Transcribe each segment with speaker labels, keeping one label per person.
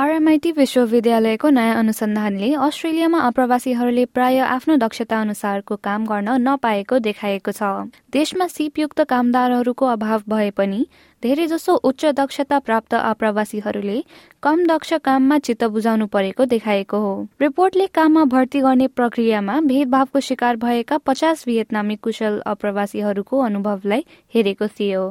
Speaker 1: RMIT विश्वविद्यालयको नयाँ अनुसन्धानले अस्ट्रेलियामा अप्रवासीहरूले प्राय आफ्नो दक्षता अनुसारको काम गर्न नपाएको देखाएको छ। देशमा सिपयुक्त कामदारहरूको अभाव भए पनि धेरैजसो उच्च दक्षता प्राप्त आप्रवासीहरूले कम दक्ष काममा चित्त बुझाउनु परेको देखाएको हो। रिपोर्टले काममा भर्ती गर्ने प्रक्रियामा भेदभावको शिकार भएका पचास भियतनामी कुशल अप्रवासीहरूको अनुभवलाई हेरेको थियो।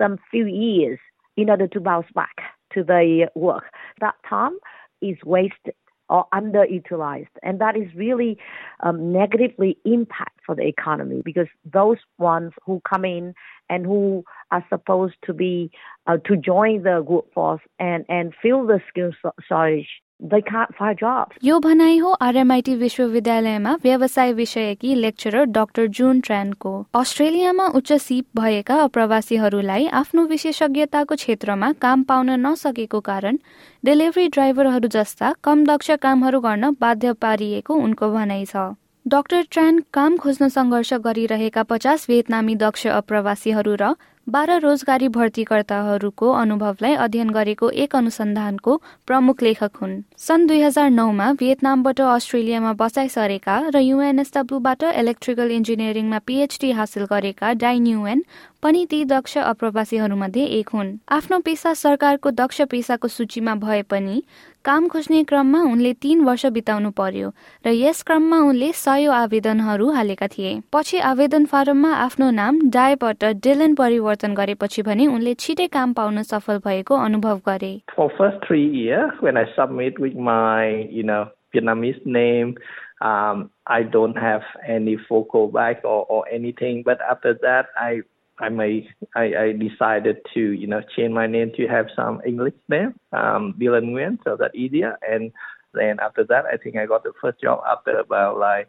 Speaker 2: Them few years in order to bounce back to the work. That time is wasted or underutilized. And that is really um, negatively impact for the economy because those ones who come in and who are supposed to be uh, to join the workforce and, and fill the skill shortage they can't find jobs.
Speaker 1: यो भनाइ हो RMIT विश्वविद्यालयमा व्यवसाय विषयकी lecturer doctor जुन ट्रानको अस्ट्रेलियामा उच्च सिप भएका अप्रवासीहरूलाई आफ्नो विशेषज्ञताको क्षेत्रमा काम पाउन नसकेको कारण डेलिभरी ड्राइभरहरू जस्ता कम दक्ष कामहरू गर्न बाध्य पारिएको उनको भनाइ छ डाक्टर ट्रान काम खोज्न सङ्घर्ष गरिरहेका पचास भियतनामी दक्ष अप्रवासीहरू र बाह्र रोजगारी भर्तीकर्ताहरूको अनुभवलाई अध्ययन गरेको एक अनुसन्धानको प्रमुख लेखक हुन्। सन् दुई हजार नौमा भियतनामबाट अस्ट्रेलियामा बसाइ सरेका र युएनएसडब्ल्यूबाट इलेक्ट्रिकल इन्जिनियरिङमा पिएचडी हासिल गरेका डाइन्युएन पनि ती दक्ष अप्रवासीहरूमध्ये एक हुन्। आफ्नो पेसा सरकारको दक्ष पेसाको सूचीमा भए पनि काम खोज्ने क्रममा उनले तीन वर्ष बिताउनु पर्यो र यस क्रममा उनले सयौं आवेदनहरू हालेका थिए। पछि आवेदन फारममा आफ्नो नाम डायबाट डिलन परिवर्तन गरेपछि भने उनले छिटै काम पाउन सफल भएको अनुभव गरे
Speaker 3: For first three years, when I submit with my, you know, Vietnamese name, um, I don't have any focal back or, or anything. But after that, I I may I, I decided to you know change my name to have some English name, um, Dylan Nguyen, so that easier. And then after that, I think I got the first job after about like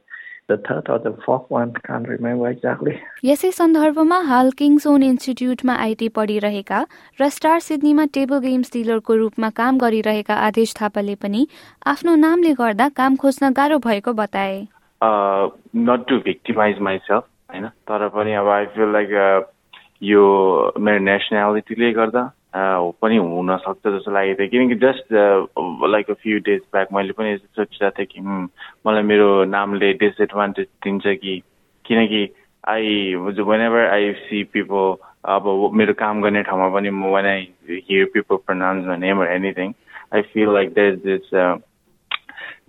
Speaker 3: the third or the fourth one, can't remember exactly.
Speaker 1: यसै सन्दर्भमा हाल किङ्सोन इन्स्टिट्युटमा IT पढिरहेका र Star सिडनीमा table games डिलरको रूपमा काम गरिरहेका आदेश थापाले पनि आफ्नो नामले गर्दा काम खोज्न गाह्रो भएको बताए
Speaker 4: नट टु भिक्टिमाइज माइसेल्फ होइन तर पनि अब आई फिल लाइक यो मेरो नेसनालिटीले गर्दा पनि हुनसक्छ जस्तो लागेको थियो। किनकि just like a few days back मैले पनि सोचिरहेको थिएँ कि मलाई मेरो नामले डिसएडभान्टेज दिन्छ कि? किनकि I whenever I see people अब मेरो काम गर्ने ठाउँमा पनि म when I hear people pronounce name anything I feel like there this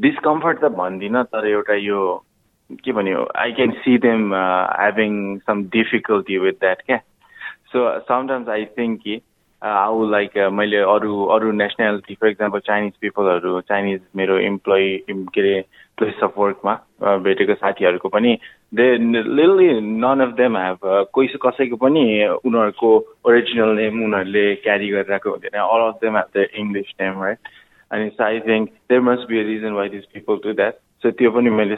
Speaker 4: discomfort त भन्दिनँ तर एउटा यो के भन्यो I can see them having some difficulty with that क्या? सो समटाइम्स आई थिङ्क कि आउ लाइक मैले अरू अरू नेसनालिटी फर इक्जाम्पल चाइनिज पिपलहरू चाइनिज मेरो इम्प्लोइ के अरे प्लेस अफ वर्कमा भेटेको साथीहरूको पनि they literally none of them have कोही कसैको पनि उनीहरूको ओरिजिनल नेम उनीहरूले क्यारी गरिरहेको हुँदैन. All of them have the English name right अनि I think there must be a reason why this people to that त्यो पनि मैले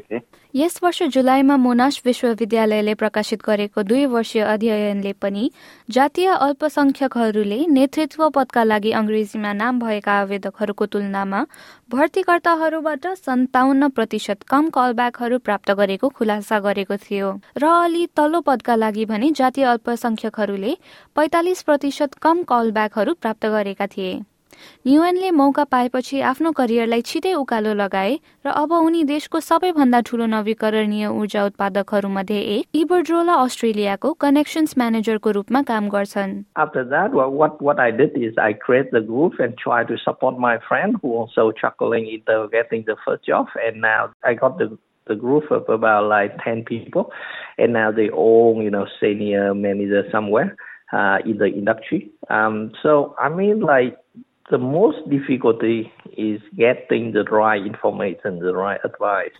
Speaker 4: थिएँ।
Speaker 1: यस वर्ष जुलाईमा मोनास विश्वविद्यालयले प्रकाशित गरेको दुई वर्षीय अध्ययनले पनि जातीय अल्पसंख्यकहरूले नेतृत्व पदका लागि अङ्ग्रेजीमा नाम भएका आवेदकहरूको तुलनामा भर्तीकर्ताहरूबाट सन्ताउन्न प्रतिशत कम कलब्याकहरू प्राप्त गरेको खुलासा गरेको थियो। र अलि तल्लो पदका लागि भने जातीय अल्पसंख्यकहरूले पैतालिस प्रतिशत कम कलब्याकहरू प्राप्त गरेका थिए। न्युएनले मौका पाएपछि आफ्नो करियरलाई छिटै उकालो लगाए र अब उनी देशको सबैभन्दा ठूलो नवीकरणीय ऊर्जा उत्पादकहरूमध्ये एक इबरड्रोला अस्ट्रेलियाको कनेक्सन्स म्यानेजरको रूपमा काम गर्छन्
Speaker 3: After that, what what I did is I create the group and try to support my friend who also chuckling getting the first job, and now I got the the group of about like 10 people and now they all you know senior manager somewhere uh, in the industry um, so i mean like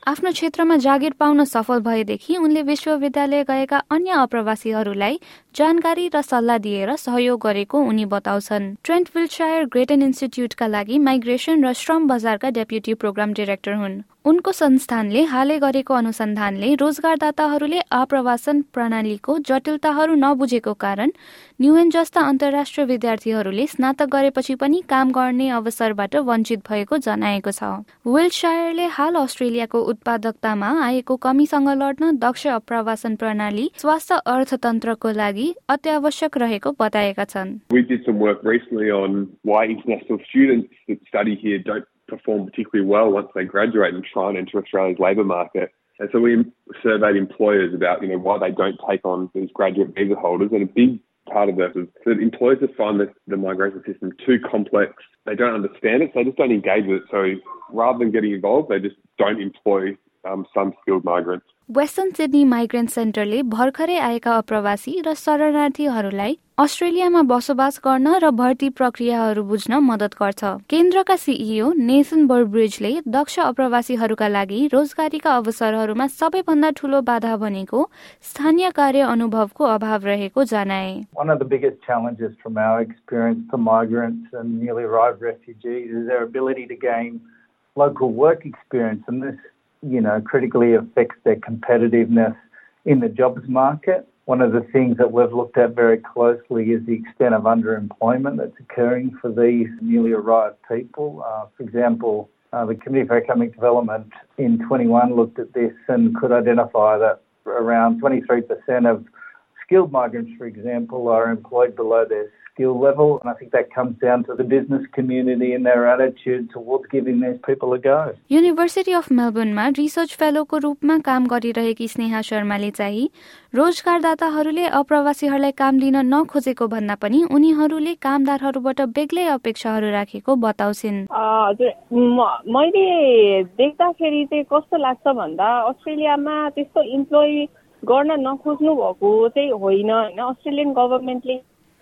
Speaker 1: आफ्नो क्षेत्रमा जागिर पाउन सफल भएदेखि उनले विश्वविद्यालय गएका अन्य अप्रवासीहरूलाई जानकारी र सल्लाह दिएर सहयोग गरेको उनी बताउँछन्। ट्रेन्ट विल्चायर ग्रेटन इन्स्टिच्युटका लागि माइग्रेसन र श्रम बजारका डेप्युटी प्रोग्राम डिरेक्टर हुन्। उनको संस्थानले हालै गरेको अनुसन्धानले रोजगारदाताहरूले आप्रवासन प्रणालीको जटिलताहरू नबुझेको कारण न्युएन जस्ता अन्तर्राष्ट्रिय विद्यार्थीहरूले स्नातक गरेपछि पनि काम गर्ने अवसरबाट वञ्चित भएको जनाएको छ। विल्डसायरले हाल अस्ट्रेलियाको उत्पादकतामा आएको कमीसँग लड्न दक्ष आप्रवासन प्रणाली स्वास्थ्य अर्थतन्त्रको लागि अत्यावश्यक रहेको बताएका छन्।
Speaker 5: Perform particularly well once they graduate and try and enter Australia's labour market. And so we surveyed employers about, you know, why they don't take on these graduate visa holders. And a big part of that is that employers just find the, the migration system too complex. They don't understand it, so they just don't engage with it. So rather than getting involved, they just don't employ um, some skilled migrants.
Speaker 1: Western Sydney migrant सेन्टरले भर्खरै आएका अप्रवासी र शरणार्थीहरूलाई अस्ट्रेलियामा बसोबास गर्न र भर्ती प्रक्रियाहरू बुझ्न मदत गर्छ। केन्द्रका सिइओ नेसन बर्ब्रिजले दक्ष अप्रवासीहरूका लागि रोजगारीका अवसरहरूमा सबैभन्दा ठूलो बाधा भनेको स्थानीय कार्य अनुभवको अभाव रहेको जनाए।
Speaker 6: Local work experience and this you know, critically affects their competitiveness in the jobs market. One of the things that we've looked at very closely is the extent of underemployment that's occurring for these newly arrived people. Uh, for example, uh, the Committee for Economic Development in 21 looked at this and could identify that around 23% of skilled migrants, for example, are employed below their skill level. And I think that comes down to the business community and their attitude towards giving these people a go.
Speaker 1: University of मेलबर्नमा research फेलोको रूपमा काम गरिरहेकी स्नेहा शर्माले चाहिँ रोजगारदाताहरूले अप्रवासीहरूलाई काम दिन नखोजेको भन्दा पनि उनीहरूले कामदारहरूबाट बेग्लै अपेक्षाहरू राखेको बताउँछिन्
Speaker 7: हजुर मैले देख्दाखेरि चाहिँ कस्तो लाग्छ भन्दा अस्ट्रेलियामा त्यस्तो इम्प्लोइ गर्न नखोज्नु भएको चाहिँ होइन होइन अस्ट्रेलियन गभर्मेन्टले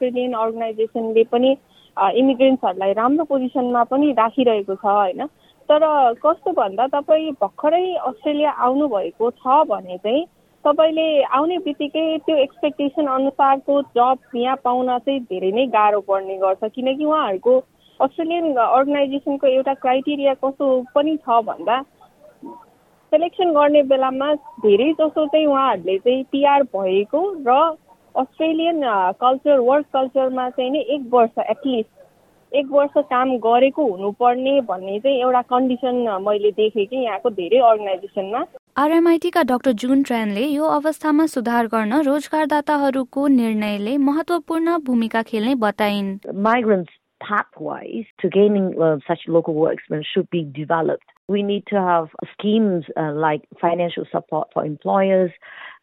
Speaker 7: अस्ट्रेलियन अर्गनाइजेसनले पनि इमिग्रेन्ट्सहरूलाई राम्रो पोजिसनमा पनि राखिरहेको छ होइन? तर कस्तो भन्दा तपाईँ भर्खरै अस्ट्रेलिया आउनुभएको छ भने चाहिँ तपाईँले आउने बित्तिकै त्यो एक्सपेक्टेसन अनुसारको जब यहाँ पाउन चाहिँ धेरै नै गाह्रो पर्ने गर्छ। किनकि उहाँहरूको अस्ट्रेलियन अर्गनाइजेसनको एउटा क्राइटेरिया कस्तो पनि छ भन्दा सेलेक्सन गर्ने बेलामा धेरै जसो चाहिँ उहाँहरूले चाहिँ पिआर भएको र अस्ट्रेलियन कल्चर वर्क कल्चरमा चाहिँ नि एक वर्ष एटलिस्ट एक वर्ष काम गरेको हुनुपर्ने भन्ने चाहिँ एउटा कन्डिसन मैले देखेँ कि यहाँको धेरै अर्गनाइजेसनमा
Speaker 1: आरएमआइटीका डाक्टर जुन ट्रेनले यो अवस्थामा सुधार गर्न रोजगारदाताहरूको निर्णयले महत्वपूर्ण भूमिका खेल्ने बताइन्
Speaker 2: Migrants pathways to gaining uh, such local work experience should be developed. We need to have schemes uh, like financial support for employers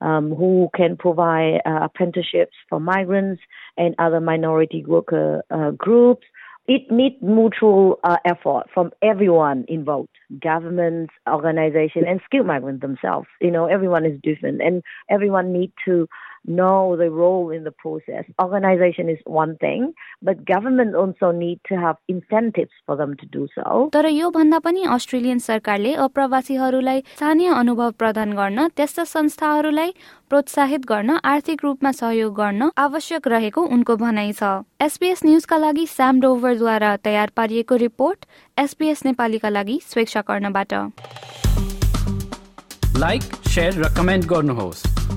Speaker 2: um, who can provide uh, apprenticeships for migrants and other minority worker uh, groups. It needs mutual uh, effort from everyone involved, governments, organizations, and skilled migrants themselves. You know, everyone is different, and everyone needs to know the role in the process. Organization is one thing, but government also need to have incentives for them to do so.
Speaker 1: तर यो भन्दा पनि Australian सरकारले अप्रवासीहरूलाई स्थानीय अनुभव प्रदान गर्न त्यस्ता संस्थाहरूलाई प्रोत्साहित गर्न आर्थिक रूपमा सहयोग गर्न आवश्यक रहेको उनको भनाइ छ एसपीएस न्यूजका लागि स्याम डोभरद्वारा तयार पारिएको रिपोर्ट एसपीएस नेपालीका लागि स्वेच्छा कर्णबाट
Speaker 8: लाइक शेयर र कमेन्ट गर्नुहोस्